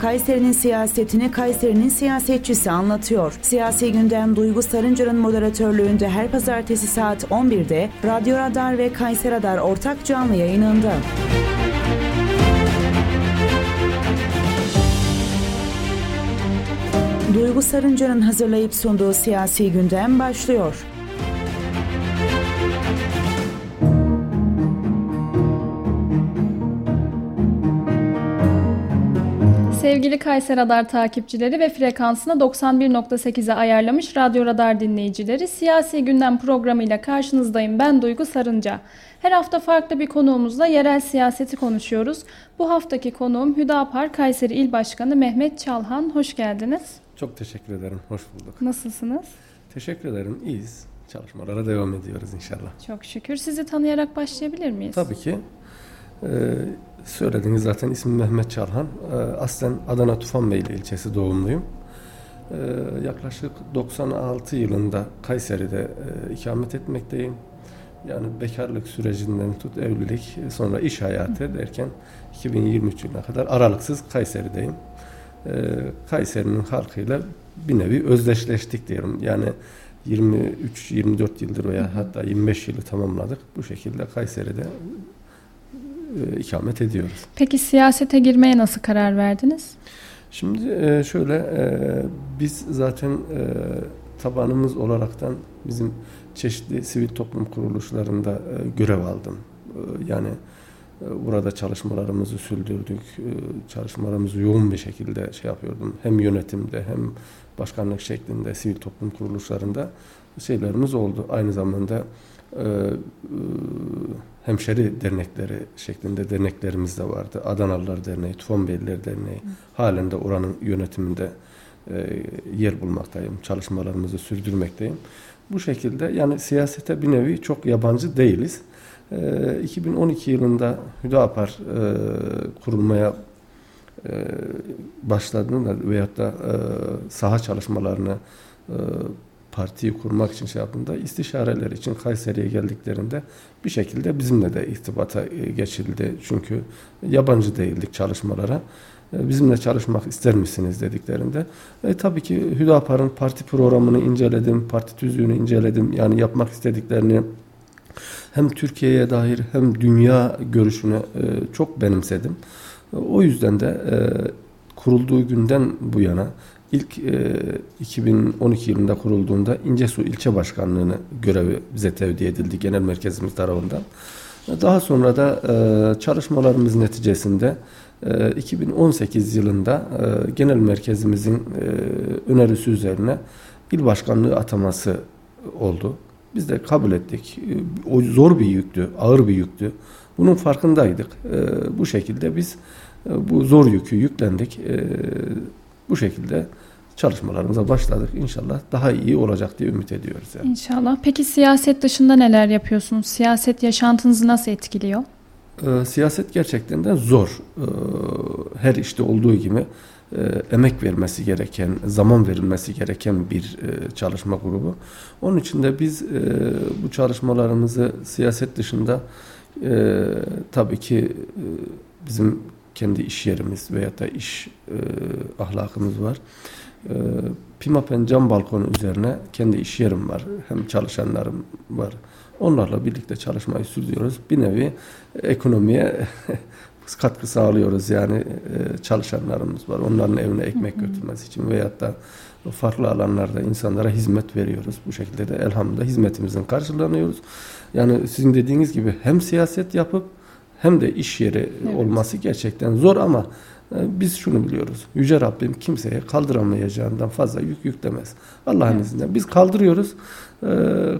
Kayseri'nin siyasetini Kayseri'nin siyasetçisi anlatıyor. Siyasi gündem Duygu Sarıncar'ın moderatörlüğünde her pazartesi saat 11'de Radyo Radar ve Kayseri Radar ortak canlı yayınında. Duygu Sarıncar'ın hazırlayıp sunduğu siyasi gündem başlıyor. Sevgili Kayseri Radar takipçileri ve frekansına 91.8'e ayarlamış Radyo Radar dinleyicileri, Siyasi Gündem programıyla karşınızdayım. Ben Duygu Sarınca. Her hafta farklı bir konuğumuzla yerel siyaseti konuşuyoruz. Bu haftaki konuğum Hüdapar Kayseri İl Başkanı Mehmet Çalhan. Hoş geldiniz. Çok teşekkür ederim. Hoş bulduk. Nasılsınız? Teşekkür ederim. İyiyiz. Çalışmalara devam ediyoruz inşallah. Çok şükür. Sizi tanıyarak başlayabilir miyiz? Tabii ki. Ee, söylediğiniz zaten ismim Mehmet Çalhan. Ee, aslen Adana Tufanbeyli ilçesi doğumluyum. Ee, yaklaşık 96 yılında Kayseri'de e, ikamet etmekteyim. Yani bekarlık sürecinden tut evlilik sonra iş hayatı derken 2023 yılına kadar aralıksız Kayseri'deyim. Ee, Kayseri'nin halkıyla bir nevi özdeşleştik diyelim. Yani 23-24 yıldır veya hatta 25 yılı tamamladık. Bu şekilde Kayseri'de e, ikamet ediyoruz. Peki siyasete girmeye nasıl karar verdiniz? Şimdi e, şöyle e, biz zaten tabanımız olaraktan bizim çeşitli sivil toplum kuruluşlarında görev aldım. Yani burada çalışmalarımızı sürdürdük. Çalışmalarımızı yoğun bir şekilde şey yapıyordum. Hem yönetimde hem başkanlık şeklinde sivil toplum kuruluşlarında şeylerimiz oldu. Aynı zamanda hemşeri dernekleri şeklinde derneklerimiz de vardı. Adanalılar Derneği, Tufanbeyliler Derneği Hı. halen de oranın yönetiminde e, yer bulmaktayım. Çalışmalarımızı sürdürmekteyim. Bu şekilde yani siyasete bir nevi çok yabancı değiliz. E, 2012 yılında Hüdapar e, kurulmaya e, başladığında veyahut da e, saha çalışmalarını e, partiyi kurmak için şey yaptığında istişareler için Kayseri'ye geldiklerinde bir şekilde bizimle de irtibata e, geçildi. Çünkü yabancı değildik çalışmalara. E, bizimle çalışmak ister misiniz dediklerinde. E, tabii ki Hüdapar'ın parti programını inceledim, parti tüzüğünü inceledim. Yani yapmak istediklerini hem Türkiye'ye dair hem dünya görüşünü e, çok benimsedim. O yüzden de e, kurulduğu günden bu yana ilk e, 2012 yılında kurulduğunda İncesu ilçe başkanlığını görevi bize tevdi edildi genel merkezimiz tarafından. Daha sonra da e, çalışmalarımız neticesinde e, 2018 yılında e, genel merkezimizin e, önerisi üzerine il başkanlığı ataması oldu. Biz de kabul ettik. E, o zor bir yüktü, ağır bir yüktü. Bunun farkındaydık. E, bu şekilde biz e, bu zor yükü yüklendik. E, bu şekilde çalışmalarımıza başladık. İnşallah daha iyi olacak diye ümit ediyoruz. Yani. İnşallah. Peki siyaset dışında neler yapıyorsunuz? Siyaset yaşantınızı nasıl etkiliyor? Ee, siyaset gerçekten de zor. Ee, her işte olduğu gibi e, emek vermesi gereken, zaman verilmesi gereken bir e, çalışma grubu. Onun için de biz e, bu çalışmalarımızı siyaset dışında e, tabii ki e, bizim kendi iş yerimiz veya da iş e, ahlakımız var. E, Pimapen cam balkonu üzerine kendi iş yerim var. Hem çalışanlarım var. Onlarla birlikte çalışmayı sürdürüyoruz. Bir nevi ekonomiye katkı sağlıyoruz yani e, çalışanlarımız var. Onların evine ekmek götürmesi için veyahut da farklı alanlarda insanlara hizmet veriyoruz. Bu şekilde de elhamdülillah hizmetimizin karşılanıyoruz. Yani sizin dediğiniz gibi hem siyaset yapıp hem de iş yeri evet. olması gerçekten zor ama biz şunu biliyoruz. Yüce Rabbim kimseye kaldıramayacağından fazla yük yüklemez. Allah'ın evet. izniyle. Biz kaldırıyoruz. E,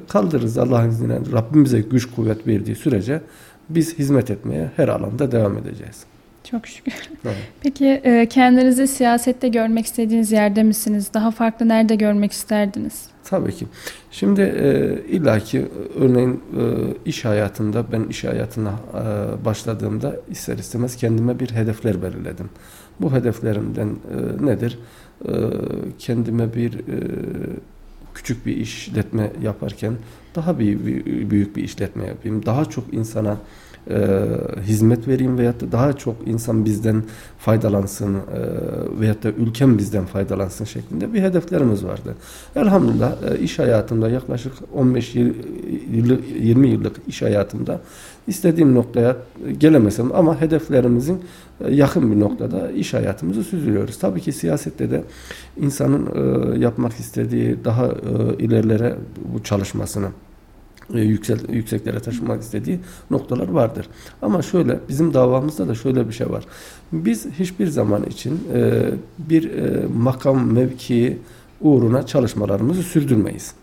kaldırırız Allah'ın izniyle. Rabbim bize güç kuvvet verdiği sürece biz hizmet etmeye her alanda devam edeceğiz. Çok şükür. Evet. Peki e, kendinizi siyasette görmek istediğiniz yerde misiniz? Daha farklı nerede görmek isterdiniz? Tabii ki. Şimdi e, illaki örneğin e, iş hayatında ben iş hayatına e, başladığımda ister istemez kendime bir hedefler belirledim. Bu hedeflerimden e, nedir? E, kendime bir e, küçük bir işletme yaparken daha büyük bir, büyük bir işletme yapayım. Daha çok insana e, hizmet vereyim veyahut da daha çok insan bizden faydalansın e, veyahut da ülkem bizden faydalansın şeklinde bir hedeflerimiz vardı. Elhamdülillah e, iş hayatımda yaklaşık 15 yıl, 20 yıllık iş hayatımda istediğim noktaya gelemesem ama hedeflerimizin e, yakın bir noktada iş hayatımızı sürdürüyoruz. Tabii ki siyasette de insanın e, yapmak istediği daha e, ilerlere bu çalışmasını e, yüksel, yükseklere taşımak istediği noktalar vardır. Ama şöyle bizim davamızda da şöyle bir şey var. Biz hiçbir zaman için e, bir e, makam mevki uğruna çalışmalarımızı sürdürmeyiz.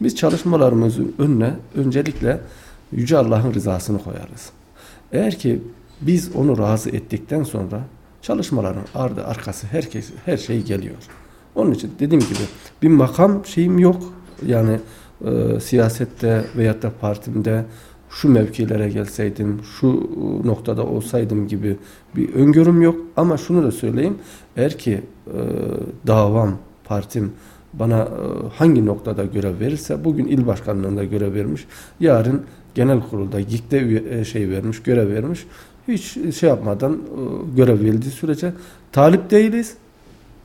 Biz çalışmalarımızın önüne öncelikle Yüce Allah'ın rızasını koyarız. Eğer ki biz onu razı ettikten sonra çalışmaların ardı arkası herkes her şey geliyor. Onun için dediğim gibi bir makam şeyim yok. Yani e, siyasette veyahut da partimde şu mevkilere gelseydim, şu noktada olsaydım gibi bir öngörüm yok. Ama şunu da söyleyeyim. Eğer ki e, davam, partim bana e, hangi noktada görev verirse bugün il başkanlığında görev vermiş. Yarın genel kurulda GİK'te e, şey vermiş, görev vermiş. Hiç şey yapmadan e, görev verildiği sürece talip değiliz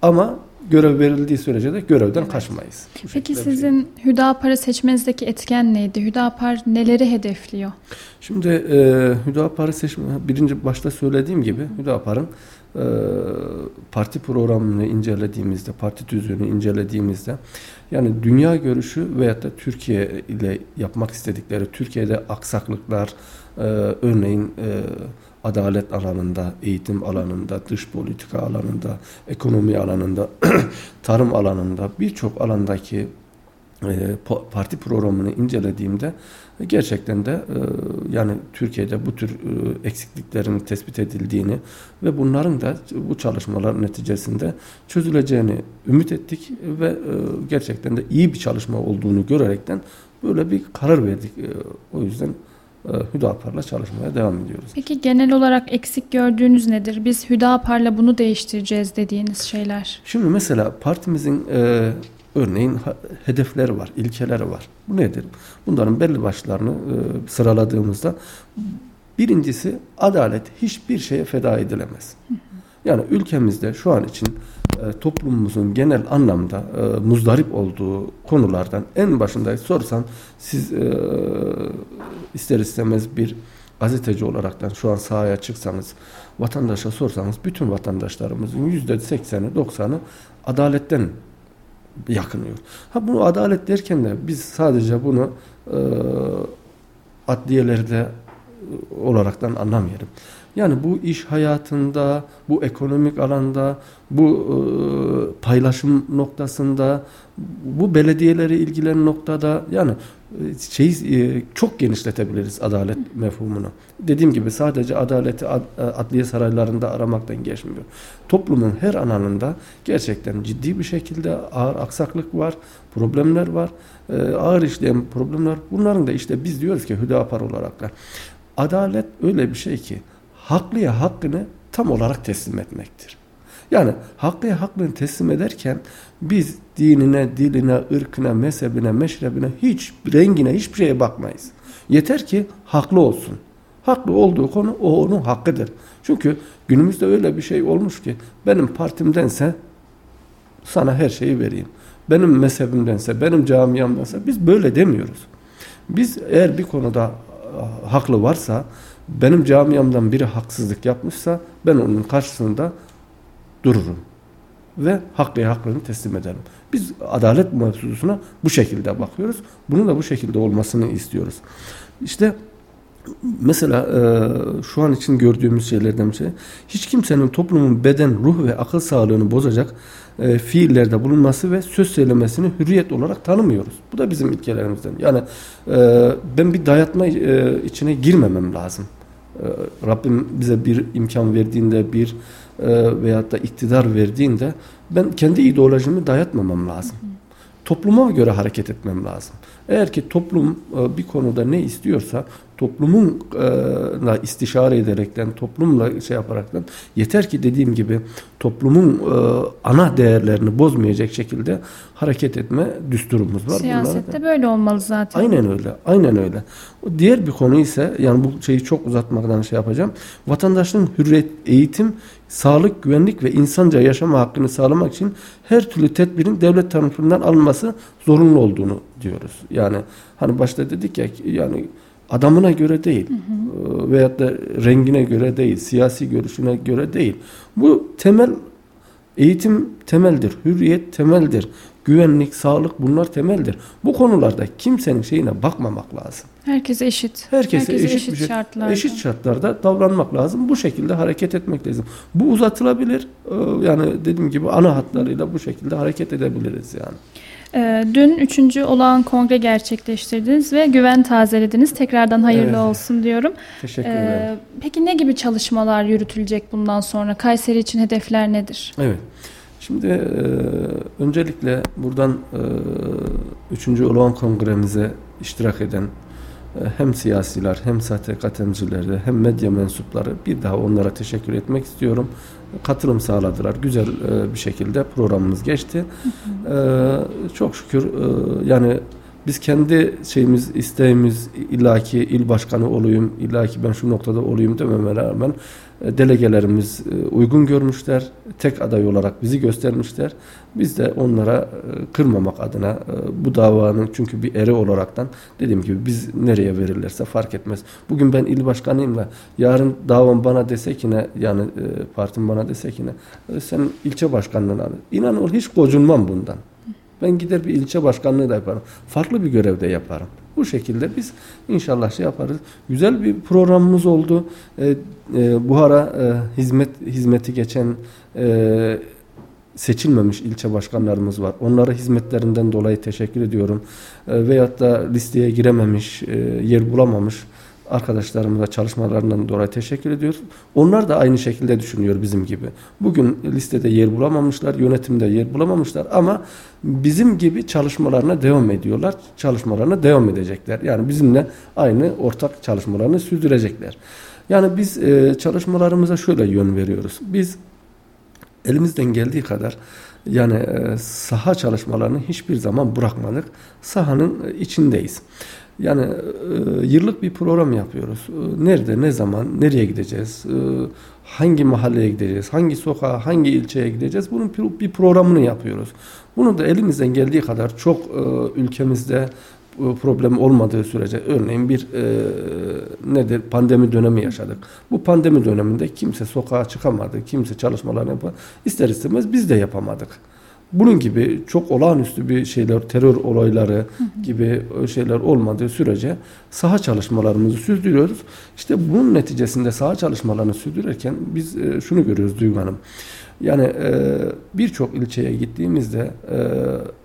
ama görev verildiği sürece de görevden evet. kaçmayız. Bu Peki sizin şey. Hüdapar'ı seçmenizdeki etken neydi? Hüdapar neleri hedefliyor? Şimdi e, Hüdapar'ı seçme, birinci başta söylediğim gibi Hüdapar'ın e, parti programını incelediğimizde, parti tüzüğünü incelediğimizde yani dünya görüşü veyahut da Türkiye ile yapmak istedikleri, Türkiye'de aksaklıklar, e, örneğin e, adalet alanında, eğitim alanında, dış politika alanında, ekonomi alanında, tarım alanında birçok alandaki e, parti programını incelediğimde gerçekten de e, yani Türkiye'de bu tür e, eksikliklerin tespit edildiğini ve bunların da bu çalışmalar neticesinde çözüleceğini ümit ettik ve gerçekten de iyi bir çalışma olduğunu görerekten böyle bir karar verdik. O yüzden e, Hüdapar'la çalışmaya devam ediyoruz. Peki genel olarak eksik gördüğünüz nedir? Biz Hüdapar'la bunu değiştireceğiz dediğiniz şeyler. Şimdi mesela partimizin e, örneğin hedefleri var, ilkeleri var. Bu nedir? Bunların belli başlarını e, sıraladığımızda birincisi adalet hiçbir şeye feda edilemez. Yani ülkemizde şu an için e, toplumumuzun genel anlamda e, muzdarip olduğu konulardan en başında sorsan siz e, ister istemez bir gazeteci olaraktan şu an sahaya çıksanız vatandaşa sorsanız bütün vatandaşlarımızın yüzde sekseni doksanı adaletten yakınıyor. Ha bunu adalet derken de biz sadece bunu e, adliyelerde olaraktan anlamayalım. Yani bu iş hayatında, bu ekonomik alanda, bu e, paylaşım noktasında, bu belediyeleri ilgilen noktada yani e, şeyi e, çok genişletebiliriz adalet mefhumunu. Dediğim gibi sadece adaleti ad, e, adliye saraylarında aramaktan geçmiyor. Toplumun her alanında gerçekten ciddi bir şekilde ağır aksaklık var, problemler var, e, ağır işleyen problemler. Bunların da işte biz diyoruz ki Hüdapar olarak da adalet öyle bir şey ki haklıya hakkını tam olarak teslim etmektir. Yani haklıya hakkını teslim ederken biz dinine, diline, ırkına, mezhebine, meşrebine, hiç rengine, hiçbir şeye bakmayız. Yeter ki haklı olsun. Haklı olduğu konu o onun hakkıdır. Çünkü günümüzde öyle bir şey olmuş ki benim partimdense sana her şeyi vereyim. Benim mezhebimdense, benim camiamdansa biz böyle demiyoruz. Biz eğer bir konuda haklı varsa benim camiamdan biri haksızlık yapmışsa ben onun karşısında dururum. Ve haklıya hakkını teslim ederim. Biz adalet mevzusuna bu şekilde bakıyoruz. Bunun da bu şekilde olmasını istiyoruz. İşte mesela e, şu an için gördüğümüz şeylerden bir şey. Hiç kimsenin toplumun beden, ruh ve akıl sağlığını bozacak e, fiillerde bulunması ve söz söylemesini hürriyet olarak tanımıyoruz. Bu da bizim ilkelerimizden. Yani e, ben bir dayatma e, içine girmemem lazım. E, Rabbim bize bir imkan verdiğinde, bir e, veyahut da iktidar verdiğinde ben kendi ideolojimi dayatmamam lazım. Topluma göre hareket etmem lazım. Eğer ki toplum e, bir konuda ne istiyorsa toplumunla istişare ederekten, toplumla şey yaparaktan yeter ki dediğim gibi toplumun ana değerlerini bozmayacak şekilde hareket etme düsturumuz var. Siyasette böyle olmalı zaten. Aynen öyle. Aynen öyle. Diğer bir konu ise yani bu şeyi çok uzatmadan şey yapacağım. Vatandaşın hürriyet, eğitim, sağlık, güvenlik ve insanca yaşama hakkını sağlamak için her türlü tedbirin devlet tarafından alınması zorunlu olduğunu diyoruz. Yani hani başta dedik ya yani adamına göre değil hı hı. veyahut da rengine göre değil, siyasi görüşüne göre değil. Bu temel eğitim temeldir, hürriyet temeldir, güvenlik, sağlık bunlar temeldir. Bu konularda kimsenin şeyine bakmamak lazım. Herkes eşit. Herkese, Herkes eşit, eşit, şey, şartlarda. eşit şartlarda davranmak lazım. Bu şekilde hareket etmek lazım. Bu uzatılabilir. Yani dediğim gibi ana hatlarıyla bu şekilde hareket edebiliriz yani. Ee, dün üçüncü olağan kongre gerçekleştirdiniz ve güven tazelediniz. Tekrardan hayırlı evet. olsun diyorum. Teşekkür ee, ederim. Peki ne gibi çalışmalar yürütülecek bundan sonra? Kayseri için hedefler nedir? Evet. Şimdi e, öncelikle buradan e, 3. Olağan Kongremize iştirak eden hem siyasiler hem STK temsilcileri hem medya mensupları bir daha onlara teşekkür etmek istiyorum katılım sağladılar. Güzel e, bir şekilde programımız geçti. E, çok şükür e, yani biz kendi şeyimiz, isteğimiz illaki il başkanı olayım, illaki ben şu noktada olayım dememe rağmen delegelerimiz e, uygun görmüşler. Tek aday olarak bizi göstermişler. Biz de onlara e, kırmamak adına bu davanın çünkü bir eri olaraktan dediğim gibi biz nereye verirlerse fark etmez. Bugün ben il başkanıyımla yarın davam bana desek yine yani partim bana desek yine sen ilçe başkanlığına inan ol hiç gocunmam bundan. Ben gider bir ilçe başkanlığı da yaparım. Farklı bir görevde yaparım. Bu şekilde biz inşallah şey yaparız. Güzel bir programımız oldu. E, e, Buhara e, hizmet hizmeti geçen e, seçilmemiş ilçe başkanlarımız var. Onlara hizmetlerinden dolayı teşekkür ediyorum. E, veyahut da listeye girememiş, e, yer bulamamış arkadaşlarımıza çalışmalarından dolayı teşekkür ediyoruz. Onlar da aynı şekilde düşünüyor bizim gibi. Bugün listede yer bulamamışlar, yönetimde yer bulamamışlar ama bizim gibi çalışmalarına devam ediyorlar. Çalışmalarına devam edecekler. Yani bizimle aynı ortak çalışmalarını sürdürecekler. Yani biz e, çalışmalarımıza şöyle yön veriyoruz. Biz elimizden geldiği kadar yani e, saha çalışmalarını hiçbir zaman bırakmadık. Sahanın içindeyiz. Yani e, yıllık bir program yapıyoruz. E, nerede, ne zaman, nereye gideceğiz, e, hangi mahalleye gideceğiz, hangi sokağa, hangi ilçeye gideceğiz bunun bir programını yapıyoruz. Bunu da elimizden geldiği kadar çok e, ülkemizde e, problem olmadığı sürece örneğin bir e, nedir pandemi dönemi yaşadık. Bu pandemi döneminde kimse sokağa çıkamadı, kimse çalışmalarını yapamadı. İster istemez biz de yapamadık. Bunun gibi çok olağanüstü bir şeyler, terör olayları gibi şeyler olmadığı sürece saha çalışmalarımızı sürdürüyoruz. İşte bunun neticesinde saha çalışmalarını sürdürürken biz e, şunu görüyoruz Duygu Hanım. Yani e, birçok ilçeye gittiğimizde e,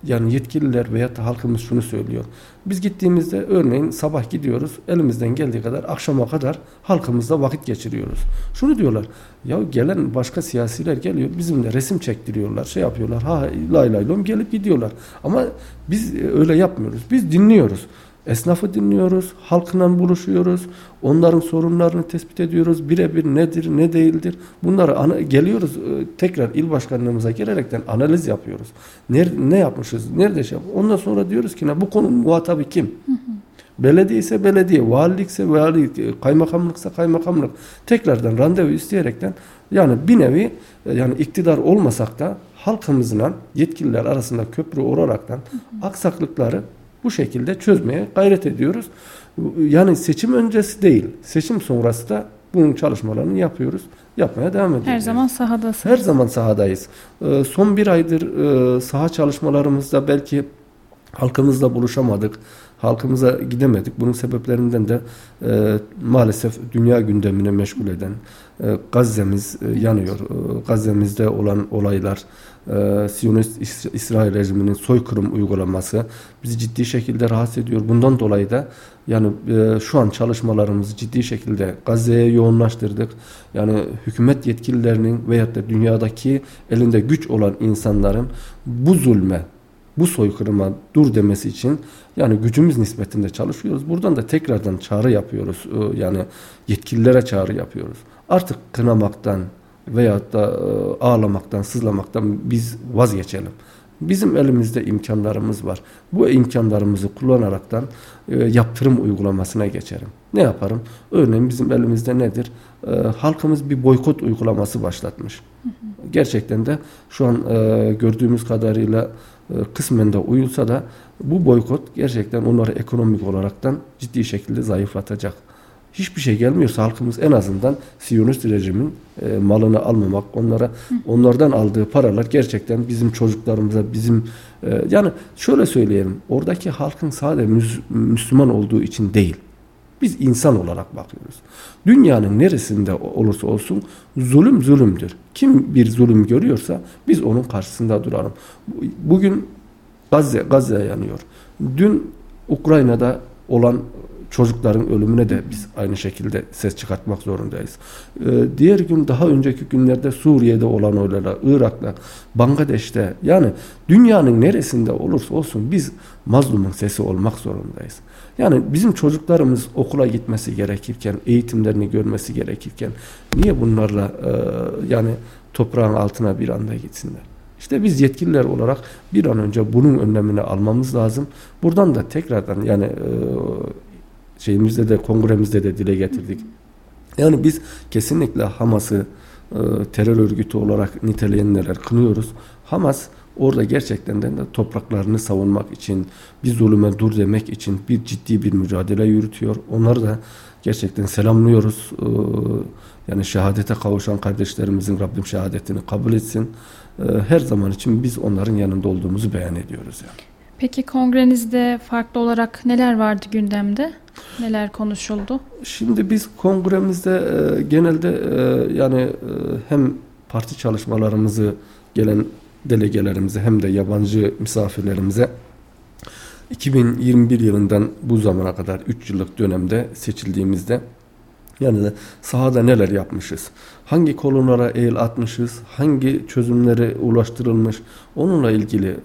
yani yetkililer veya da halkımız şunu söylüyor. Biz gittiğimizde örneğin sabah gidiyoruz elimizden geldiği kadar akşama kadar halkımızla vakit geçiriyoruz. Şunu diyorlar ya gelen başka siyasiler geliyor bizimle resim çektiriyorlar şey yapıyorlar ha lay lay lom gelip gidiyorlar. Ama biz öyle yapmıyoruz biz dinliyoruz. Esnafı dinliyoruz, halkla buluşuyoruz, onların sorunlarını tespit ediyoruz. Birebir nedir, ne değildir. Bunları ana, geliyoruz e, tekrar il başkanlığımıza gelerekten analiz yapıyoruz. Ne, ne yapmışız, nerede şey yapmışız. Ondan sonra diyoruz ki ne bu konu muhatabı kim? Hı hı. Belediye ise belediye, valilikse valilik, e, kaymakamlıksa kaymakamlık. Tekrardan randevu isteyerekten yani bir nevi e, yani iktidar olmasak da halkımızla yetkililer arasında köprü olaraktan aksaklıkları bu şekilde çözmeye gayret ediyoruz. Yani seçim öncesi değil, seçim sonrası da bunun çalışmalarını yapıyoruz. Yapmaya devam ediyoruz. Her zaman sahadasınız. Her zaman sahadayız. Ee, son bir aydır e, saha çalışmalarımızda belki halkımızla buluşamadık. Halkımıza gidemedik. Bunun sebeplerinden de e, maalesef dünya gündemine meşgul eden e, Gazze'miz e, yanıyor. E, Gazze'mizde olan olaylar, e, Siyonist İsrail rejiminin soykırım uygulaması bizi ciddi şekilde rahatsız ediyor. Bundan dolayı da yani e, şu an çalışmalarımızı ciddi şekilde Gazze'ye yoğunlaştırdık. Yani hükümet yetkililerinin veyahut da dünyadaki elinde güç olan insanların bu zulme bu soykırıma dur demesi için yani gücümüz nispetinde çalışıyoruz. Buradan da tekrardan çağrı yapıyoruz. E, yani yetkililere çağrı yapıyoruz. Artık kınamaktan veyahut da e, ağlamaktan, sızlamaktan biz vazgeçelim. Bizim elimizde imkanlarımız var. Bu imkanlarımızı kullanaraktan e, yaptırım uygulamasına geçerim. Ne yaparım? Örneğin bizim elimizde nedir? E, halkımız bir boykot uygulaması başlatmış. Hı hı. Gerçekten de şu an e, gördüğümüz kadarıyla kısmen de uyulsa da bu boykot gerçekten onları ekonomik olaraktan ciddi şekilde zayıflatacak hiçbir şey gelmiyorsa halkımız en azından Siyonist rejimin e, malını almamak, onlara onlardan aldığı paralar gerçekten bizim çocuklarımıza, bizim e, yani şöyle söyleyelim, oradaki halkın sadece Müslüman olduğu için değil. Biz insan olarak bakıyoruz. Dünyanın neresinde olursa olsun zulüm zulümdür. Kim bir zulüm görüyorsa biz onun karşısında duralım. Bugün Gazze, Gazze yanıyor. Dün Ukrayna'da olan çocukların ölümüne de biz aynı şekilde ses çıkartmak zorundayız. Ee, diğer gün daha önceki günlerde Suriye'de olan olaylar, Irak'ta, Bangladeş'te yani dünyanın neresinde olursa olsun biz mazlumun sesi olmak zorundayız. Yani bizim çocuklarımız okula gitmesi gerekirken, eğitimlerini görmesi gerekirken niye bunlarla e, yani toprağın altına bir anda gitsinler? İşte biz yetkililer olarak bir an önce bunun önlemini almamız lazım. Buradan da tekrardan yani e, şeyimizde de kongremizde de dile getirdik. Yani biz kesinlikle Hamas'ı e, terör örgütü olarak niteleyenler kınıyoruz. Hamas orada gerçekten de topraklarını savunmak için, bir zulüme dur demek için bir ciddi bir mücadele yürütüyor. Onları da gerçekten selamlıyoruz. E, yani şehadete kavuşan kardeşlerimizin Rabbim şehadetini kabul etsin. E, her zaman için biz onların yanında olduğumuzu beyan ediyoruz yani. Peki kongrenizde farklı olarak neler vardı gündemde? Neler konuşuldu? Şimdi biz kongremizde e, genelde e, yani e, hem parti çalışmalarımızı gelen delegelerimize hem de yabancı misafirlerimize 2021 yılından bu zamana kadar 3 yıllık dönemde seçildiğimizde yani sahada neler yapmışız? Hangi konulara eğil atmışız? Hangi çözümlere ulaştırılmış? Onunla ilgili e,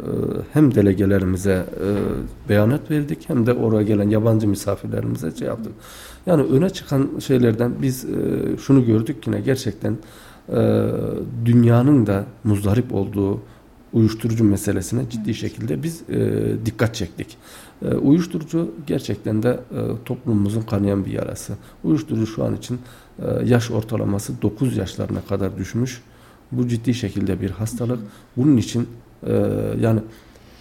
hem delegelerimize e, beyanat verdik hem de oraya gelen yabancı misafirlerimize şey yaptık. Yani öne çıkan şeylerden biz e, şunu gördük yine gerçekten dünyanın da muzdarip olduğu uyuşturucu meselesine ciddi şekilde biz e, dikkat çektik. E, uyuşturucu gerçekten de e, toplumumuzun kanayan bir yarası. Uyuşturucu şu an için e, yaş ortalaması 9 yaşlarına kadar düşmüş. Bu ciddi şekilde bir hastalık. Bunun için e, yani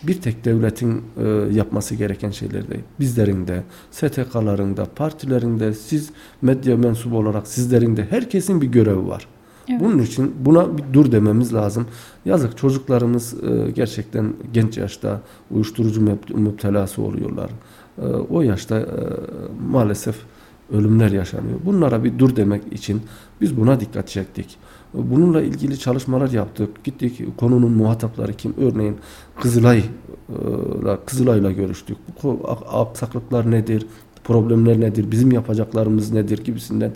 bir tek devletin e, yapması gereken şeyler değil. Bizlerin de, STK'ların da, partilerin de, siz medya mensubu olarak sizlerin de herkesin bir görevi var. Evet. Bunun için buna bir dur dememiz lazım. Yazık çocuklarımız e, gerçekten genç yaşta uyuşturucu müptelası oluyorlar. E, o yaşta e, maalesef ölümler yaşanıyor. Bunlara bir dur demek için biz buna dikkat çektik. Bununla ilgili çalışmalar yaptık. Gittik konunun muhatapları kim? Örneğin Kızılay'la Kızılay'la görüştük. Bu aksaklıklar nedir? problemler nedir, bizim yapacaklarımız nedir gibisinden e,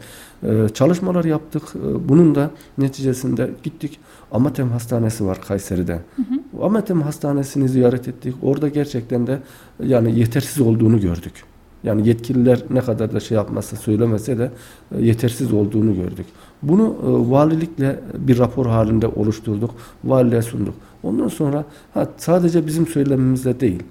çalışmalar yaptık. E, bunun da neticesinde gittik. Amatem Hastanesi var Kayseri'de. Hı hı. Amatem Hastanesi'ni ziyaret ettik. Orada gerçekten de yani yetersiz olduğunu gördük. Yani yetkililer ne kadar da şey yapmasa söylemese de e, yetersiz olduğunu gördük. Bunu e, valilikle bir rapor halinde oluşturduk. Valiliğe sunduk. Ondan sonra ha, sadece bizim söylememizle değil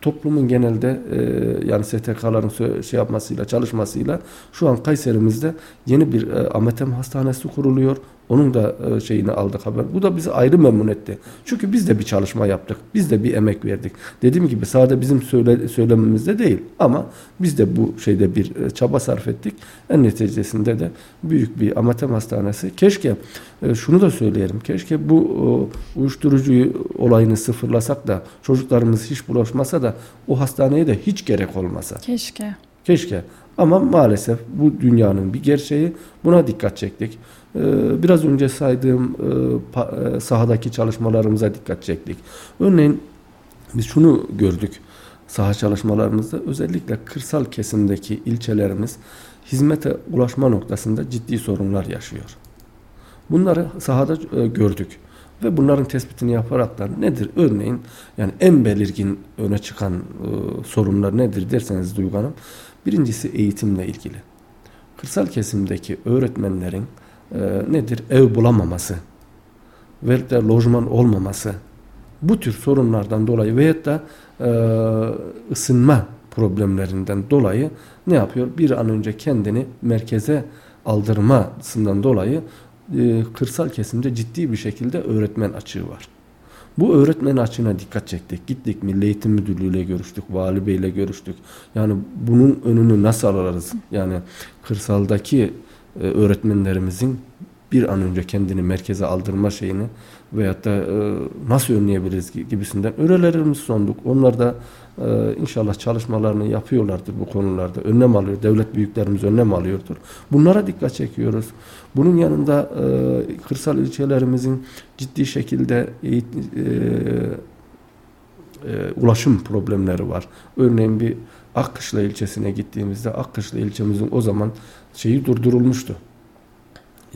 toplumun genelde e, yani STK'ların şey yapmasıyla, çalışmasıyla şu an Kayserimizde yeni bir e, Ametem Hastanesi kuruluyor. Onun da e, şeyini aldık haber. Bu da bizi ayrı memnun etti. Çünkü biz de bir çalışma yaptık. Biz de bir emek verdik. Dediğim gibi sadece bizim söyle, söylememizde değil ama biz de bu şeyde bir e, çaba sarf ettik. En neticesinde de büyük bir amatem hastanesi. Keşke e, şunu da söyleyelim. Keşke bu uyuşturucu olayını sıfırlasak da çocuklarımız hiç bulaşmasa da o hastaneye de hiç gerek olmasa. Keşke. Keşke. Ama maalesef bu dünyanın bir gerçeği. Buna dikkat çektik. Ee, biraz önce saydığım e, e, sahadaki çalışmalarımıza dikkat çektik. Örneğin biz şunu gördük saha çalışmalarımızda özellikle kırsal kesimdeki ilçelerimiz hizmete ulaşma noktasında ciddi sorunlar yaşıyor. Bunları sahada e, gördük. ve bunların tespitini yaparaktan nedir? Örneğin yani en belirgin öne çıkan e, sorunlar nedir derseniz Duygu Hanım. Birincisi eğitimle ilgili. Kırsal kesimdeki öğretmenlerin e, nedir? Ev bulamaması ve de lojman olmaması bu tür sorunlardan dolayı veyahut da e, ısınma problemlerinden dolayı ne yapıyor? Bir an önce kendini merkeze aldırmasından dolayı e, kırsal kesimde ciddi bir şekilde öğretmen açığı var. Bu öğretmen açığına dikkat çektik. Gittik Milli Eğitim Müdürlüğü ile görüştük, Vali Bey ile görüştük. Yani bunun önünü nasıl alırız? Yani kırsaldaki e, öğretmenlerimizin bir an önce kendini merkeze aldırma şeyini veyahut da e, nasıl önleyebiliriz gibisinden önerilerimizi sunduk. Onlar da e, inşallah çalışmalarını yapıyorlardır bu konularda. Önlem alıyor. Devlet büyüklerimiz önlem alıyordur. Bunlara dikkat çekiyoruz. Bunun yanında e, kırsal ilçelerimizin ciddi şekilde e, e, ulaşım problemleri var. Örneğin bir Akkışla ilçesine gittiğimizde Akkışla ilçemizin o zaman şeyi durdurulmuştu.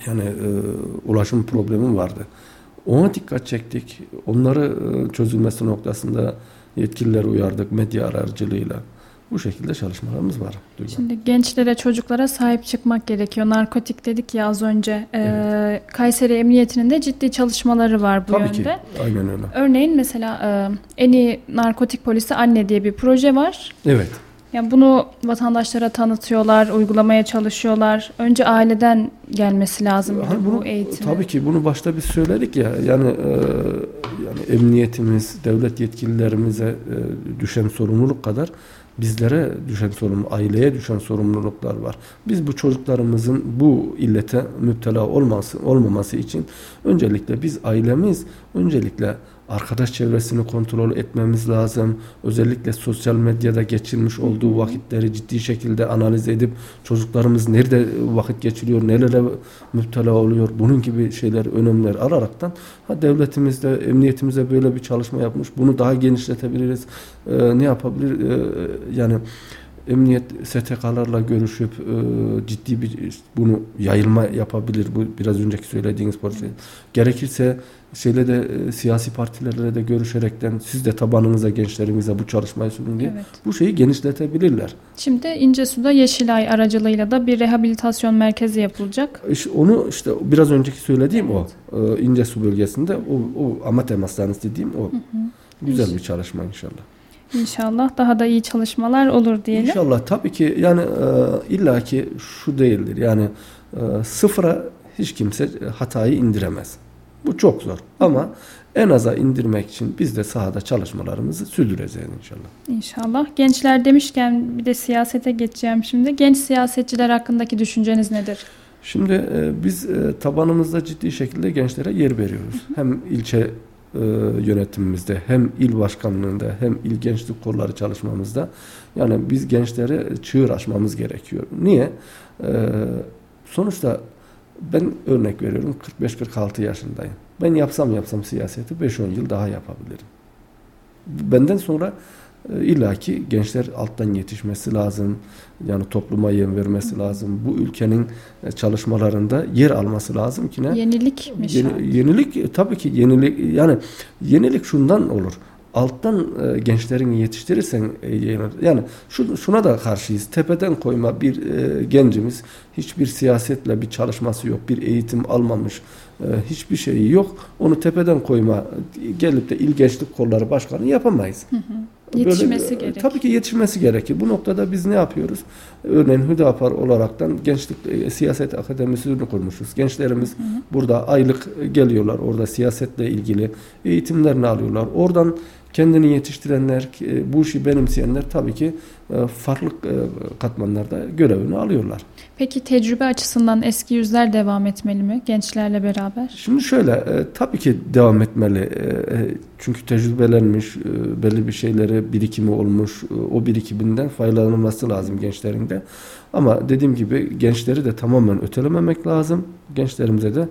Yani e, ulaşım problemi vardı. Ona dikkat çektik. Onları e, çözülmesi noktasında yetkilileri uyardık medya aracılığıyla. Bu şekilde çalışmalarımız var. Duygu. Şimdi gençlere, çocuklara sahip çıkmak gerekiyor. Narkotik dedik ya az önce. Ee, evet. Kayseri Emniyeti'nin de ciddi çalışmaları var bu Tabii yönde. Tabii ki. Aynen öyle. Örneğin mesela e, en iyi narkotik polisi anne diye bir proje var. Evet. Yani bunu vatandaşlara tanıtıyorlar, uygulamaya çalışıyorlar. Önce aileden gelmesi lazım hani bunu, bu eğitim. Tabii ki bunu başta biz söyledik ya. Yani e, yani emniyetimiz, devlet yetkililerimize e, düşen sorumluluk kadar bizlere düşen sorumluluk, aileye düşen sorumluluklar var. Biz bu çocuklarımızın bu illete müptela olması, olmaması için öncelikle biz ailemiz öncelikle arkadaş çevresini kontrol etmemiz lazım. Özellikle sosyal medyada geçirmiş olduğu vakitleri ciddi şekilde analiz edip çocuklarımız nerede vakit geçiriyor, nelere müptela oluyor, bunun gibi şeyler, önemler alaraktan ha, devletimizde, emniyetimize böyle bir çalışma yapmış. Bunu daha genişletebiliriz. Ee, ne yapabilir? Ee, yani emniyet STK'larla görüşüp e, ciddi bir bunu yayılma yapabilir. Bu biraz önceki söylediğiniz proje. Gerekirse şeyle de e, siyasi partilerle de görüşerekten siz de tabanınıza gençlerimize bu çalışmayı sunun diye evet. bu şeyi genişletebilirler. Şimdi İncesu'da Yeşilay aracılığıyla da bir rehabilitasyon merkezi yapılacak. İşte onu işte biraz önceki söylediğim evet. o. E, İncesu bölgesinde o, o Amatem Hastanesi dediğim o. Hı hı. Güzel bir çalışma inşallah. İnşallah daha da iyi çalışmalar olur diyelim. İnşallah tabii ki yani e, illaki şu değildir. Yani e, sıfıra hiç kimse hatayı indiremez. Bu çok zor ama en aza indirmek için biz de sahada çalışmalarımızı sürdüreceğiz inşallah. İnşallah. Gençler demişken bir de siyasete geçeceğim şimdi. Genç siyasetçiler hakkındaki düşünceniz nedir? Şimdi e, biz e, tabanımızda ciddi şekilde gençlere yer veriyoruz. Hı hı. Hem ilçe e, yönetimimizde hem il başkanlığında hem il gençlik kolları çalışmamızda yani biz gençlere çığır açmamız gerekiyor. Niye? E, sonuçta ben örnek veriyorum 45-46 yaşındayım. Ben yapsam yapsam siyaseti 5-10 yıl daha yapabilirim. Benden sonra e, illaki gençler alttan yetişmesi lazım. Yani topluma yön vermesi lazım. Bu ülkenin e, çalışmalarında yer alması lazım ki ne? Yenilik mi? Yeni, yenilik e, tabii ki yenilik yani yenilik şundan olur alttan e, gençlerini yetiştirirsen e, yani şu, şuna da karşıyız. Tepeden koyma bir e, gencimiz hiçbir siyasetle bir çalışması yok. Bir eğitim almamış. E, hiçbir şeyi yok. Onu tepeden koyma gelip de il gençlik kolları başkanı yapamayız. Hı hı. Yetişmesi Böyle, gerek. Tabii ki yetişmesi gerekir. Bu noktada biz ne yapıyoruz? Örneğin Hüdapar olaraktan Gençlik e, Siyaset Akademisi'ni kurmuşuz. Gençlerimiz hı hı. burada aylık geliyorlar. Orada siyasetle ilgili eğitimlerini alıyorlar. Oradan kendini yetiştirenler, e, bu işi benimseyenler tabii ki e, farklı katmanlarda görevini alıyorlar. Peki tecrübe açısından eski yüzler devam etmeli mi gençlerle beraber? Şimdi şöyle tabii ki devam etmeli. Çünkü tecrübelenmiş, belli bir şeylere birikimi olmuş, o birikiminden faydalanılması lazım gençlerin de. Ama dediğim gibi gençleri de tamamen ötelememek lazım. Gençlerimize de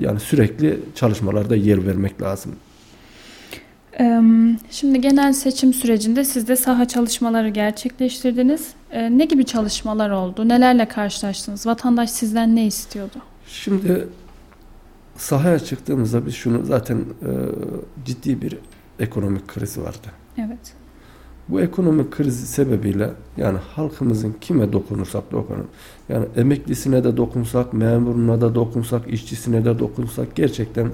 yani sürekli çalışmalarda yer vermek lazım. Şimdi genel seçim sürecinde siz de saha çalışmaları gerçekleştirdiniz. Ne gibi çalışmalar oldu? Nelerle karşılaştınız? Vatandaş sizden ne istiyordu? Şimdi sahaya çıktığımızda biz şunu zaten e, ciddi bir ekonomik kriz vardı. Evet. Bu ekonomik kriz sebebiyle yani halkımızın kime dokunursak dokunalım. Yani emeklisine de dokunsak, memuruna da dokunsak, işçisine de dokunsak gerçekten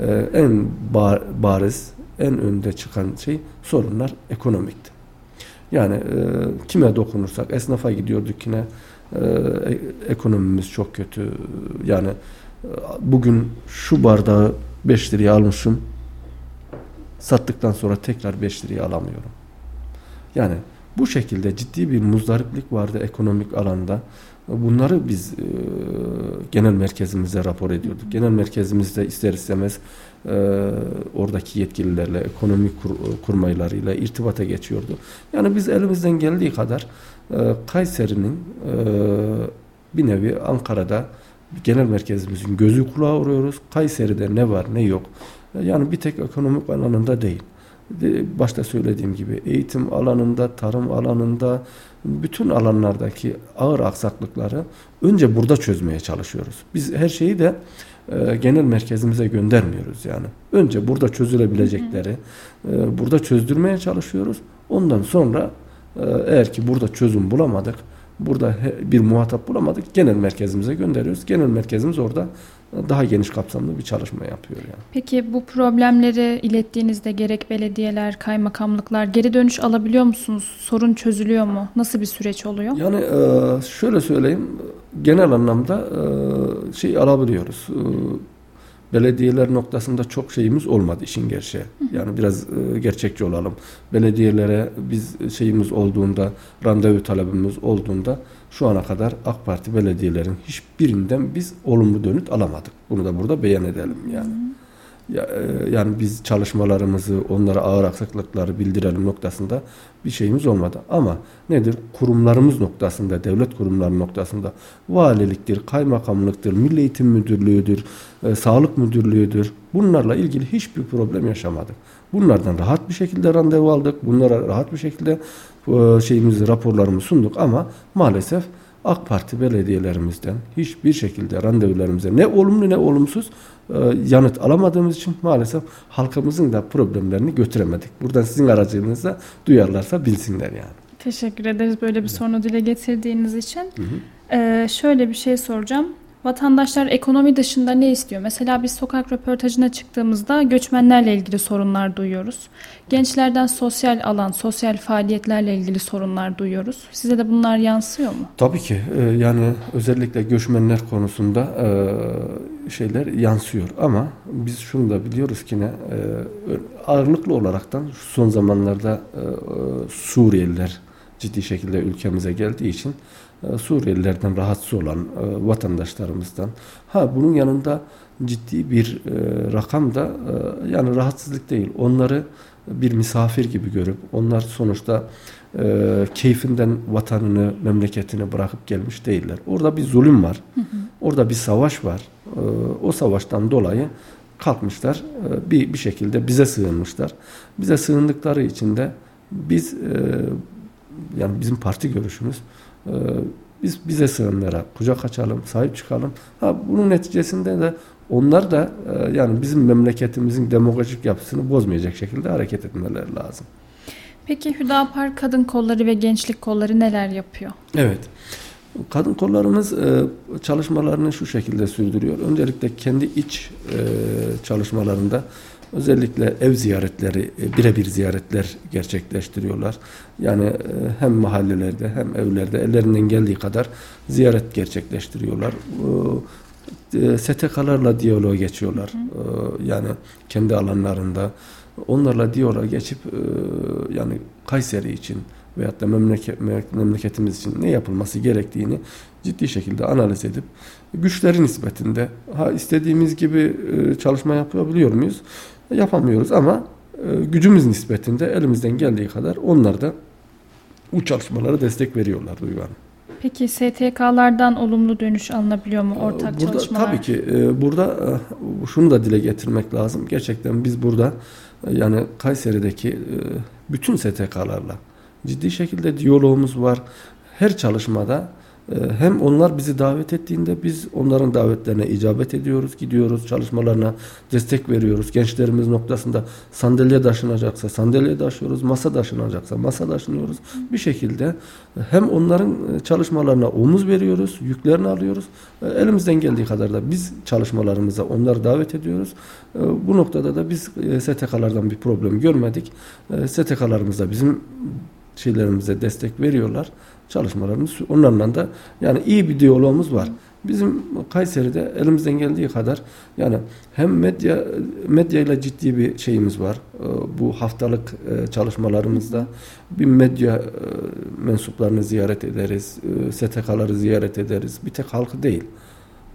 e, en bar, bariz, en önde çıkan şey sorunlar ekonomikti. Yani e, kime dokunursak, esnafa gidiyorduk yine e, ekonomimiz çok kötü. Yani e, bugün şu bardağı 5 liraya almışım, sattıktan sonra tekrar 5 liraya alamıyorum. Yani bu şekilde ciddi bir muzdariplik vardı ekonomik alanda. Bunları biz e, genel merkezimize rapor ediyorduk. Genel merkezimizde ister istemez e, oradaki yetkililerle, ekonomi kur, kurmaylarıyla irtibata geçiyordu. Yani biz elimizden geldiği kadar e, Kayseri'nin e, bir nevi Ankara'da genel merkezimizin gözü kulağı oluyoruz. Kayseri'de ne var ne yok. Yani bir tek ekonomik alanında değil başta söylediğim gibi eğitim alanında, tarım alanında, bütün alanlardaki ağır aksaklıkları önce burada çözmeye çalışıyoruz. Biz her şeyi de e, genel merkezimize göndermiyoruz yani. Önce burada çözülebilecekleri e, burada çözdürmeye çalışıyoruz. Ondan sonra e, eğer ki burada çözüm bulamadık, burada bir muhatap bulamadık, genel merkezimize gönderiyoruz. Genel merkezimiz orada daha geniş kapsamlı bir çalışma yapıyor yani. Peki bu problemleri ilettiğinizde gerek belediyeler, kaymakamlıklar geri dönüş alabiliyor musunuz? Sorun çözülüyor mu? Nasıl bir süreç oluyor? Yani e, şöyle söyleyeyim, genel anlamda e, şey alabiliyoruz. E, belediyeler noktasında çok şeyimiz olmadı işin gerçeği. Yani biraz gerçekçi olalım. Belediyelere biz şeyimiz olduğunda, randevu talebimiz olduğunda şu ana kadar AK Parti belediyelerin hiçbirinden biz olumlu dönüt alamadık. Bunu da burada beyan edelim yani. Ya, e, yani biz çalışmalarımızı, onlara ağır aksaklıkları bildirelim noktasında bir şeyimiz olmadı. Ama nedir? Kurumlarımız noktasında, devlet kurumları noktasında valiliktir, kaymakamlıktır, milli eğitim müdürlüğüdür, e, sağlık müdürlüğüdür. Bunlarla ilgili hiçbir problem yaşamadık. Bunlardan rahat bir şekilde randevu aldık. Bunlara rahat bir şekilde e, şeyimizi, raporlarımızı sunduk ama maalesef AK Parti belediyelerimizden hiçbir şekilde randevularımıza ne olumlu ne olumsuz e, yanıt alamadığımız için maalesef halkımızın da problemlerini götüremedik. Buradan sizin aracınızda duyarlarsa bilsinler yani. Teşekkür ederiz böyle bir sorunu dile getirdiğiniz için. Hı hı. Ee, şöyle bir şey soracağım. Vatandaşlar ekonomi dışında ne istiyor? Mesela biz sokak röportajına çıktığımızda göçmenlerle ilgili sorunlar duyuyoruz. Gençlerden sosyal alan, sosyal faaliyetlerle ilgili sorunlar duyuyoruz. Size de bunlar yansıyor mu? Tabii ki. Ee, yani özellikle göçmenler konusunda e, şeyler yansıyor. Ama biz şunu da biliyoruz ki ne e, ağırlıklı olaraktan son zamanlarda e, Suriyeliler ciddi şekilde ülkemize geldiği için Suriyelilerden rahatsız olan e, vatandaşlarımızdan. Ha bunun yanında ciddi bir e, rakam da yani rahatsızlık değil. Onları bir misafir gibi görüp onlar sonuçta keyfinden vatanını, memleketini bırakıp gelmiş değiller. Orada bir zulüm var. Hı hı. Orada bir savaş var. o savaştan dolayı kalkmışlar. bir bir şekilde bize sığınmışlar. Bize sığındıkları için de biz yani bizim parti görüşümüz ee, biz bize sığınlara kucak açalım, sahip çıkalım. Ha bunun neticesinde de onlar da e, yani bizim memleketimizin demografik yapısını bozmayacak şekilde hareket etmeleri lazım. Peki Hüdapar kadın kolları ve gençlik kolları neler yapıyor? Evet. Kadın kollarımız e, çalışmalarını şu şekilde sürdürüyor. Öncelikle kendi iç e, çalışmalarında Özellikle ev ziyaretleri, e, birebir ziyaretler gerçekleştiriyorlar. Yani e, hem mahallelerde hem evlerde ellerinden geldiği kadar ziyaret gerçekleştiriyorlar. E, STK'larla diyaloğa geçiyorlar. Yani kendi alanlarında onlarla diyaloğa geçip yani Kayseri için veyahut da memleket, memleketimiz için ne yapılması gerektiğini ciddi şekilde analiz edip güçleri nispetinde ha istediğimiz gibi çalışma yapabiliyor muyuz? Yapamıyoruz ama e, gücümüz nispetinde elimizden geldiği kadar onlar da bu çalışmalara destek veriyorlar Duygu Hanım. Peki STK'lardan olumlu dönüş alınabiliyor mu ortak burada, çalışmalar? Tabii ki. E, burada e, şunu da dile getirmek lazım. Gerçekten biz burada yani Kayseri'deki bütün STK'larla ciddi şekilde diyalogumuz var. Her çalışmada hem onlar bizi davet ettiğinde biz onların davetlerine icabet ediyoruz, gidiyoruz, çalışmalarına destek veriyoruz. Gençlerimiz noktasında sandalye taşınacaksa sandalye taşıyoruz, masa taşınacaksa masa taşınıyoruz. Bir şekilde hem onların e, çalışmalarına omuz veriyoruz, yüklerini alıyoruz. E, elimizden geldiği kadar da biz çalışmalarımıza onları davet ediyoruz. E, bu noktada da biz STK'lardan bir problem görmedik. STK'larımız da bizim şeylerimize destek veriyorlar çalışmalarımız onlarla da yani iyi bir diyalogumuz var. Bizim Kayseri'de elimizden geldiği kadar yani hem medya medya ile ciddi bir şeyimiz var. Ee, bu haftalık e, çalışmalarımızda bir medya e, mensuplarını ziyaret ederiz, e, STK'ları ziyaret ederiz. Bir tek halkı değil.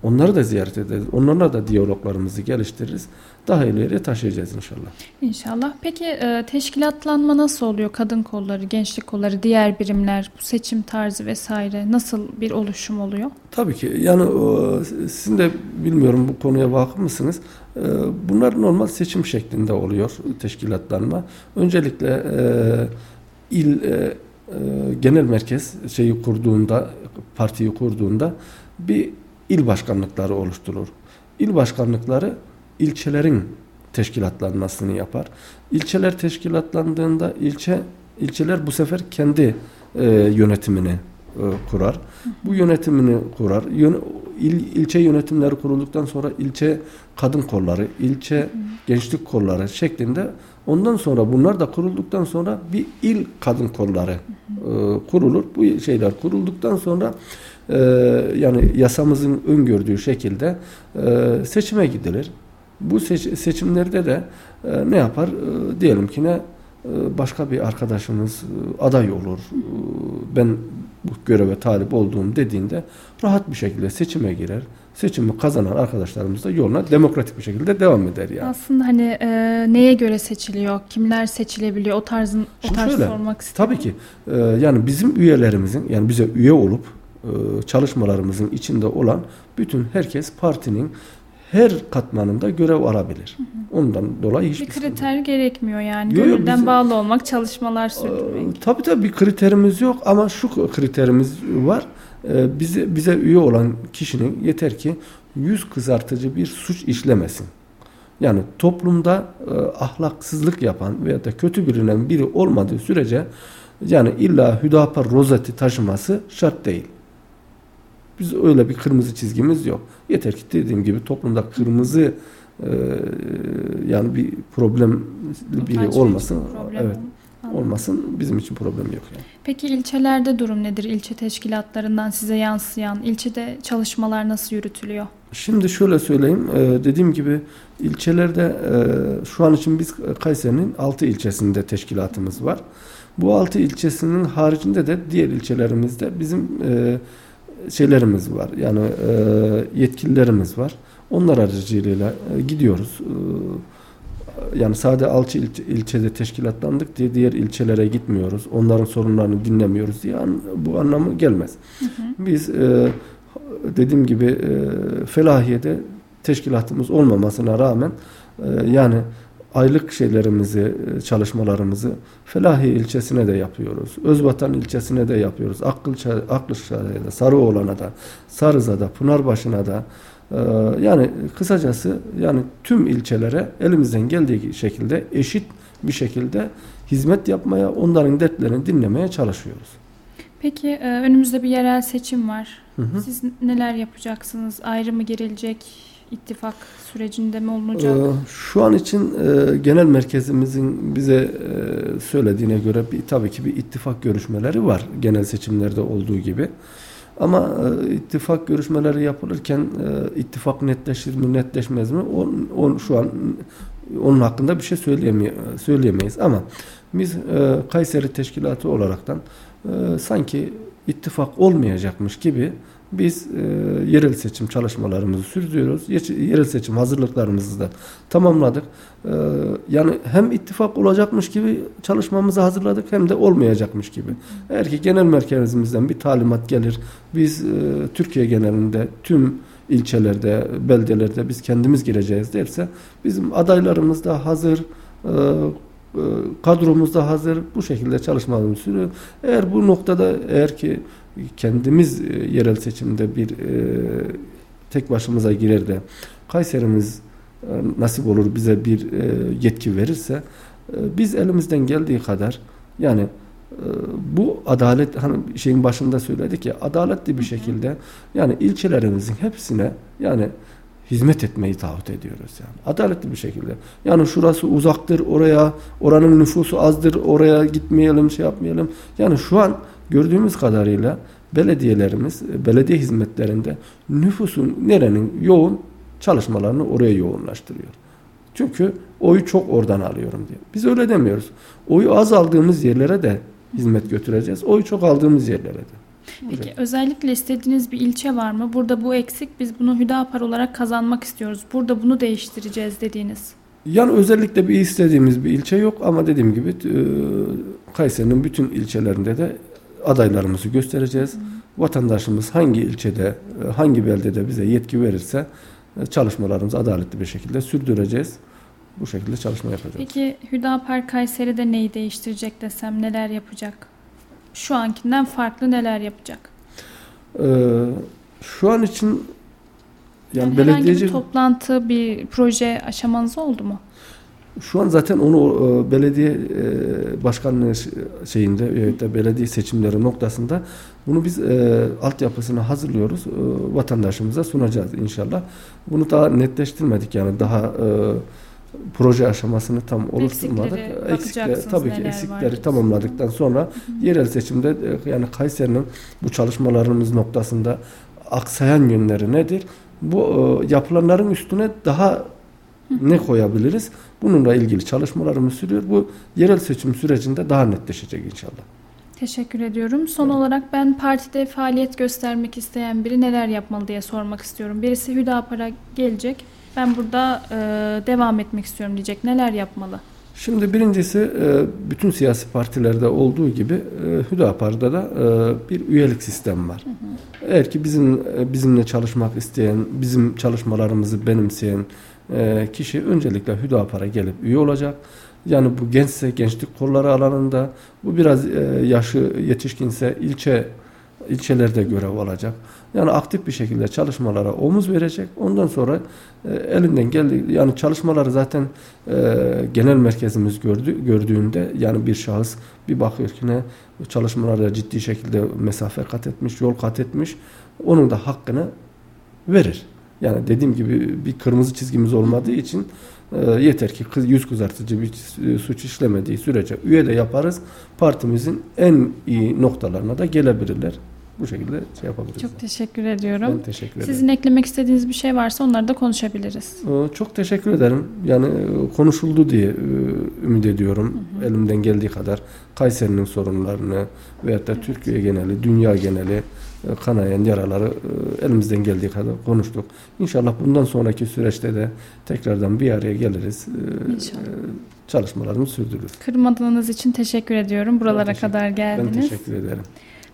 Onları da ziyaret ederiz. Onlarla da diyaloglarımızı geliştiririz. Daha ileriye taşıyacağız inşallah. İnşallah. Peki e, teşkilatlanma nasıl oluyor? Kadın kolları, gençlik kolları, diğer birimler, bu seçim tarzı vesaire nasıl bir oluşum oluyor? Tabii ki. Yani o, sizin de bilmiyorum bu konuya vakıf mısınız? E, bunlar normal seçim şeklinde oluyor teşkilatlanma. Öncelikle e, il e, e, genel merkez şeyi kurduğunda, partiyi kurduğunda bir il başkanlıkları oluşturulur. İl başkanlıkları ilçelerin teşkilatlanmasını yapar. İlçeler teşkilatlandığında ilçe ilçeler bu sefer kendi e, yönetimini e, kurar. Bu yönetimini kurar. Yön, il, ilçe yönetimleri kurulduktan sonra ilçe kadın kolları, ilçe gençlik kolları şeklinde ondan sonra bunlar da kurulduktan sonra bir il kadın kolları e, kurulur. Bu şeyler kurulduktan sonra e, yani yasamızın öngördüğü şekilde e, seçime gidilir. Bu seç, seçimlerde de e, ne yapar? E, diyelim ki ne e, başka bir arkadaşımız e, aday olur. E, ben bu göreve talip olduğum dediğinde rahat bir şekilde seçime girer. Seçimi kazanan arkadaşlarımız da yoluna demokratik bir şekilde devam eder yani. Aslında hani e, neye göre seçiliyor? Kimler seçilebiliyor? O tarzın o tarz şöyle, sormak istiyorum. Tabii ki. E, yani bizim üyelerimizin yani bize üye olup e, çalışmalarımızın içinde olan bütün herkes partinin her katmanında görev alabilir. Hı hı. Ondan dolayı hiçbir bir kriter yok. gerekmiyor yani. Yok, Gönülden bizim, bağlı olmak, çalışmalar e, sürdürmek. E, tabii tabii bir kriterimiz yok ama şu kriterimiz var. E, bize bize üye olan kişinin yeter ki yüz kızartıcı bir suç işlemesin. Yani toplumda e, ahlaksızlık yapan veya da kötü bilinen biri olmadığı sürece yani illa Hüdapar rozeti taşıması şart değil. Biz öyle bir kırmızı çizgimiz yok. Yeter ki dediğim gibi toplumda kırmızı e, yani bir problem biri olmasın. Problem evet. Olmasın bizim için problem yok yani. Peki ilçelerde durum nedir? İlçe teşkilatlarından size yansıyan ilçede çalışmalar nasıl yürütülüyor? Şimdi şöyle söyleyeyim. Ee, dediğim gibi ilçelerde e, şu an için biz Kayseri'nin 6 ilçesinde teşkilatımız var. Bu 6 ilçesinin haricinde de diğer ilçelerimizde bizim e, şeylerimiz var. Yani e, yetkililerimiz var. Onlar aracılığıyla e, gidiyoruz. Yani sadece Alçı il, ilçede teşkilatlandık diye diğer ilçelere gitmiyoruz. Onların sorunlarını dinlemiyoruz diye an, bu anlamı gelmez. Hı hı. Biz e, dediğim gibi e, Felahiye'de teşkilatımız olmamasına rağmen e, yani aylık şeylerimizi, e, çalışmalarımızı Felahi ilçesine de yapıyoruz. Özvatan ilçesine de yapıyoruz. Aklışarı'ya da, Sarıoğlan'a da, Sarız'a da, Pınarbaşı'na da. E, yani kısacası yani tüm ilçelere elimizden geldiği şekilde eşit bir şekilde hizmet yapmaya, onların dertlerini dinlemeye çalışıyoruz. Peki e, önümüzde bir yerel seçim var. Hı hı. Siz neler yapacaksınız? Ayrı mı gerilecek? ittifak sürecinde mi olunacak? Ee, şu an için e, genel merkezimizin bize e, söylediğine göre bir, tabii ki bir ittifak görüşmeleri var genel seçimlerde olduğu gibi. Ama e, ittifak görüşmeleri yapılırken e, ittifak netleşir mi netleşmez mi on, on, şu an onun hakkında bir şey söyleyemey söyleyemeyiz. Ama biz e, Kayseri Teşkilatı olaraktan e, sanki ittifak olmayacakmış gibi biz e, yerel seçim çalışmalarımızı sürdürüyoruz. Yerel seçim hazırlıklarımızı da tamamladık. E, yani hem ittifak olacakmış gibi çalışmamızı hazırladık hem de olmayacakmış gibi. Eğer ki genel merkezimizden bir talimat gelir, biz e, Türkiye genelinde tüm ilçelerde, beldelerde biz kendimiz gireceğiz derse bizim adaylarımız da hazır, e, E, kadromuz da hazır. Bu şekilde çalışmalarımız sürüyor. Eğer bu noktada eğer ki kendimiz e, yerel seçimde bir e, tek başımıza girer de Kayserimiz e, nasip olur bize bir yetki verirse biz elimizden geldiği kadar yani bu adalet hani şeyin başında söyledik ya adaletli bir şekilde yani ilçelerimizin hepsine yani hizmet etmeyi taahhüt ediyoruz yani. Adaletli bir şekilde. Yani şurası uzaktır oraya, oranın nüfusu azdır, oraya gitmeyelim, şey yapmayalım. Yani şu an gördüğümüz kadarıyla belediyelerimiz, belediye hizmetlerinde nüfusun nerenin yoğun çalışmalarını oraya yoğunlaştırıyor. Çünkü oyu çok oradan alıyorum diye. Biz öyle demiyoruz. Oyu az aldığımız yerlere de hizmet götüreceğiz. Oyu çok aldığımız yerlere de. Peki evet. özellikle istediğiniz bir ilçe var mı? Burada bu eksik biz bunu Hüdapar olarak kazanmak istiyoruz. Burada bunu değiştireceğiz dediğiniz. Yani özellikle bir istediğimiz bir ilçe yok ama dediğim gibi e, Kayseri'nin bütün ilçelerinde de adaylarımızı göstereceğiz. Vatandaşımız hangi ilçede, hangi beldede bize yetki verirse e, çalışmalarımızı adaletli bir şekilde sürdüreceğiz. Bu şekilde çalışma yapacağız. Peki Hüdapar Kayseri'de neyi değiştirecek desem neler yapacak? Şu ankinden farklı neler yapacak? Ee, şu an için yani, yani belediyeci... bir toplantı, bir proje aşamanız oldu mu? Şu an zaten onu e, belediye e, başkanlığı şeyinde evet de belediye seçimleri noktasında bunu biz e, altyapısını hazırlıyoruz. E, vatandaşımıza sunacağız inşallah. Bunu daha netleştirmedik yani daha e, proje aşamasını tam oluşturmadık. Eksikleri, tabii ki eksikleri var. tamamladıktan sonra Hı-hı. yerel seçimde e, yani Kayseri'nin bu çalışmalarımız noktasında aksayan yönleri nedir? Bu e, yapılanların üstüne daha. Ne koyabiliriz? Bununla ilgili çalışmalarımız sürüyor. Bu yerel seçim sürecinde daha netleşecek inşallah. Teşekkür ediyorum. Son evet. olarak ben partide faaliyet göstermek isteyen biri neler yapmalı diye sormak istiyorum. Birisi Hüdapar'a gelecek ben burada e, devam etmek istiyorum diyecek. Neler yapmalı? Şimdi birincisi e, bütün siyasi partilerde olduğu gibi e, Hüdapar'da da e, bir üyelik sistemi var. Hı hı. Eğer ki bizim bizimle çalışmak isteyen, bizim çalışmalarımızı benimseyen kişi öncelikle Hüdapar'a gelip üye olacak. Yani bu gençse gençlik kolları alanında, bu biraz yaşı yetişkinse ilçe ilçelerde görev alacak. Yani aktif bir şekilde çalışmalara omuz verecek. Ondan sonra e, elinden geldi yani çalışmaları zaten e, genel merkezimiz gördü, gördüğünde yani bir şahıs bir bakıyor ki ne çalışmalarda ciddi şekilde mesafe kat etmiş, yol kat etmiş. Onun da hakkını verir. Yani dediğim gibi bir kırmızı çizgimiz olmadığı için e, yeter ki yüz kızartıcı bir e, suç işlemediği sürece üye de yaparız. Partimizin en iyi noktalarına da gelebilirler bu şekilde şey yapabiliriz. Çok teşekkür ediyorum. Ben teşekkür ederim. Sizin eklemek istediğiniz bir şey varsa onları da konuşabiliriz. Ee, çok teşekkür ederim. Yani e, konuşuldu diye e, ümit ediyorum. Hı hı. Elimden geldiği kadar Kayseri'nin sorunlarını veyahut da evet. Türkiye geneli, dünya geneli e, kanayan yaraları elimizden geldiği kadar konuştuk. İnşallah bundan sonraki süreçte de tekrardan bir araya geliriz. İnşallah. Çalışmalarımızı sürdürürüz. Kırmadığınız için teşekkür ediyorum. Buralara teşekkür, kadar geldiniz. Ben teşekkür ederim.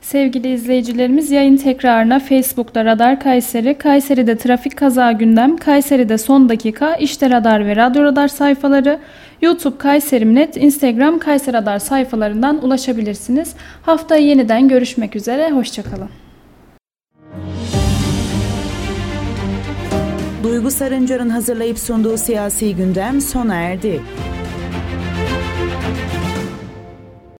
Sevgili izleyicilerimiz yayın tekrarına Facebook'ta Radar Kayseri, Kayseri'de trafik kaza gündem, Kayseri'de son dakika, işte Radar ve Radyo Radar sayfaları, YouTube Kayserimnet, Instagram Kayseri Radar sayfalarından ulaşabilirsiniz. Haftaya yeniden görüşmek üzere, hoşçakalın. Duygu Sarıncar'ın hazırlayıp sunduğu siyasi gündem sona erdi.